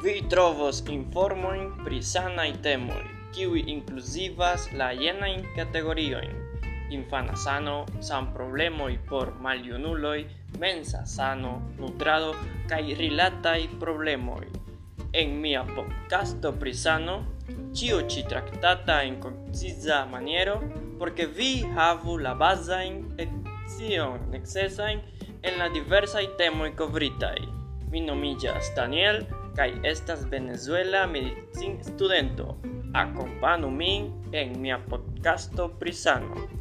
Vi trovos informojn pri sanaj temoj, kiuj inkluzivas la jenajn kategoriojn: infana sano, sanproblemoj por maljunuloj, mensa sano, nutrado kaj rilataj problemoj. En mia podcasto pri sano, ĉio ĉi traktata en konciza maniero, por ke vi havu la bazajn ekcion necesajn en la diversaj temoj kovritaj. Mi nomiĝas Daniel, kaj estas venezuela medicin studento. Akompanu min en mia podcasto pri sano.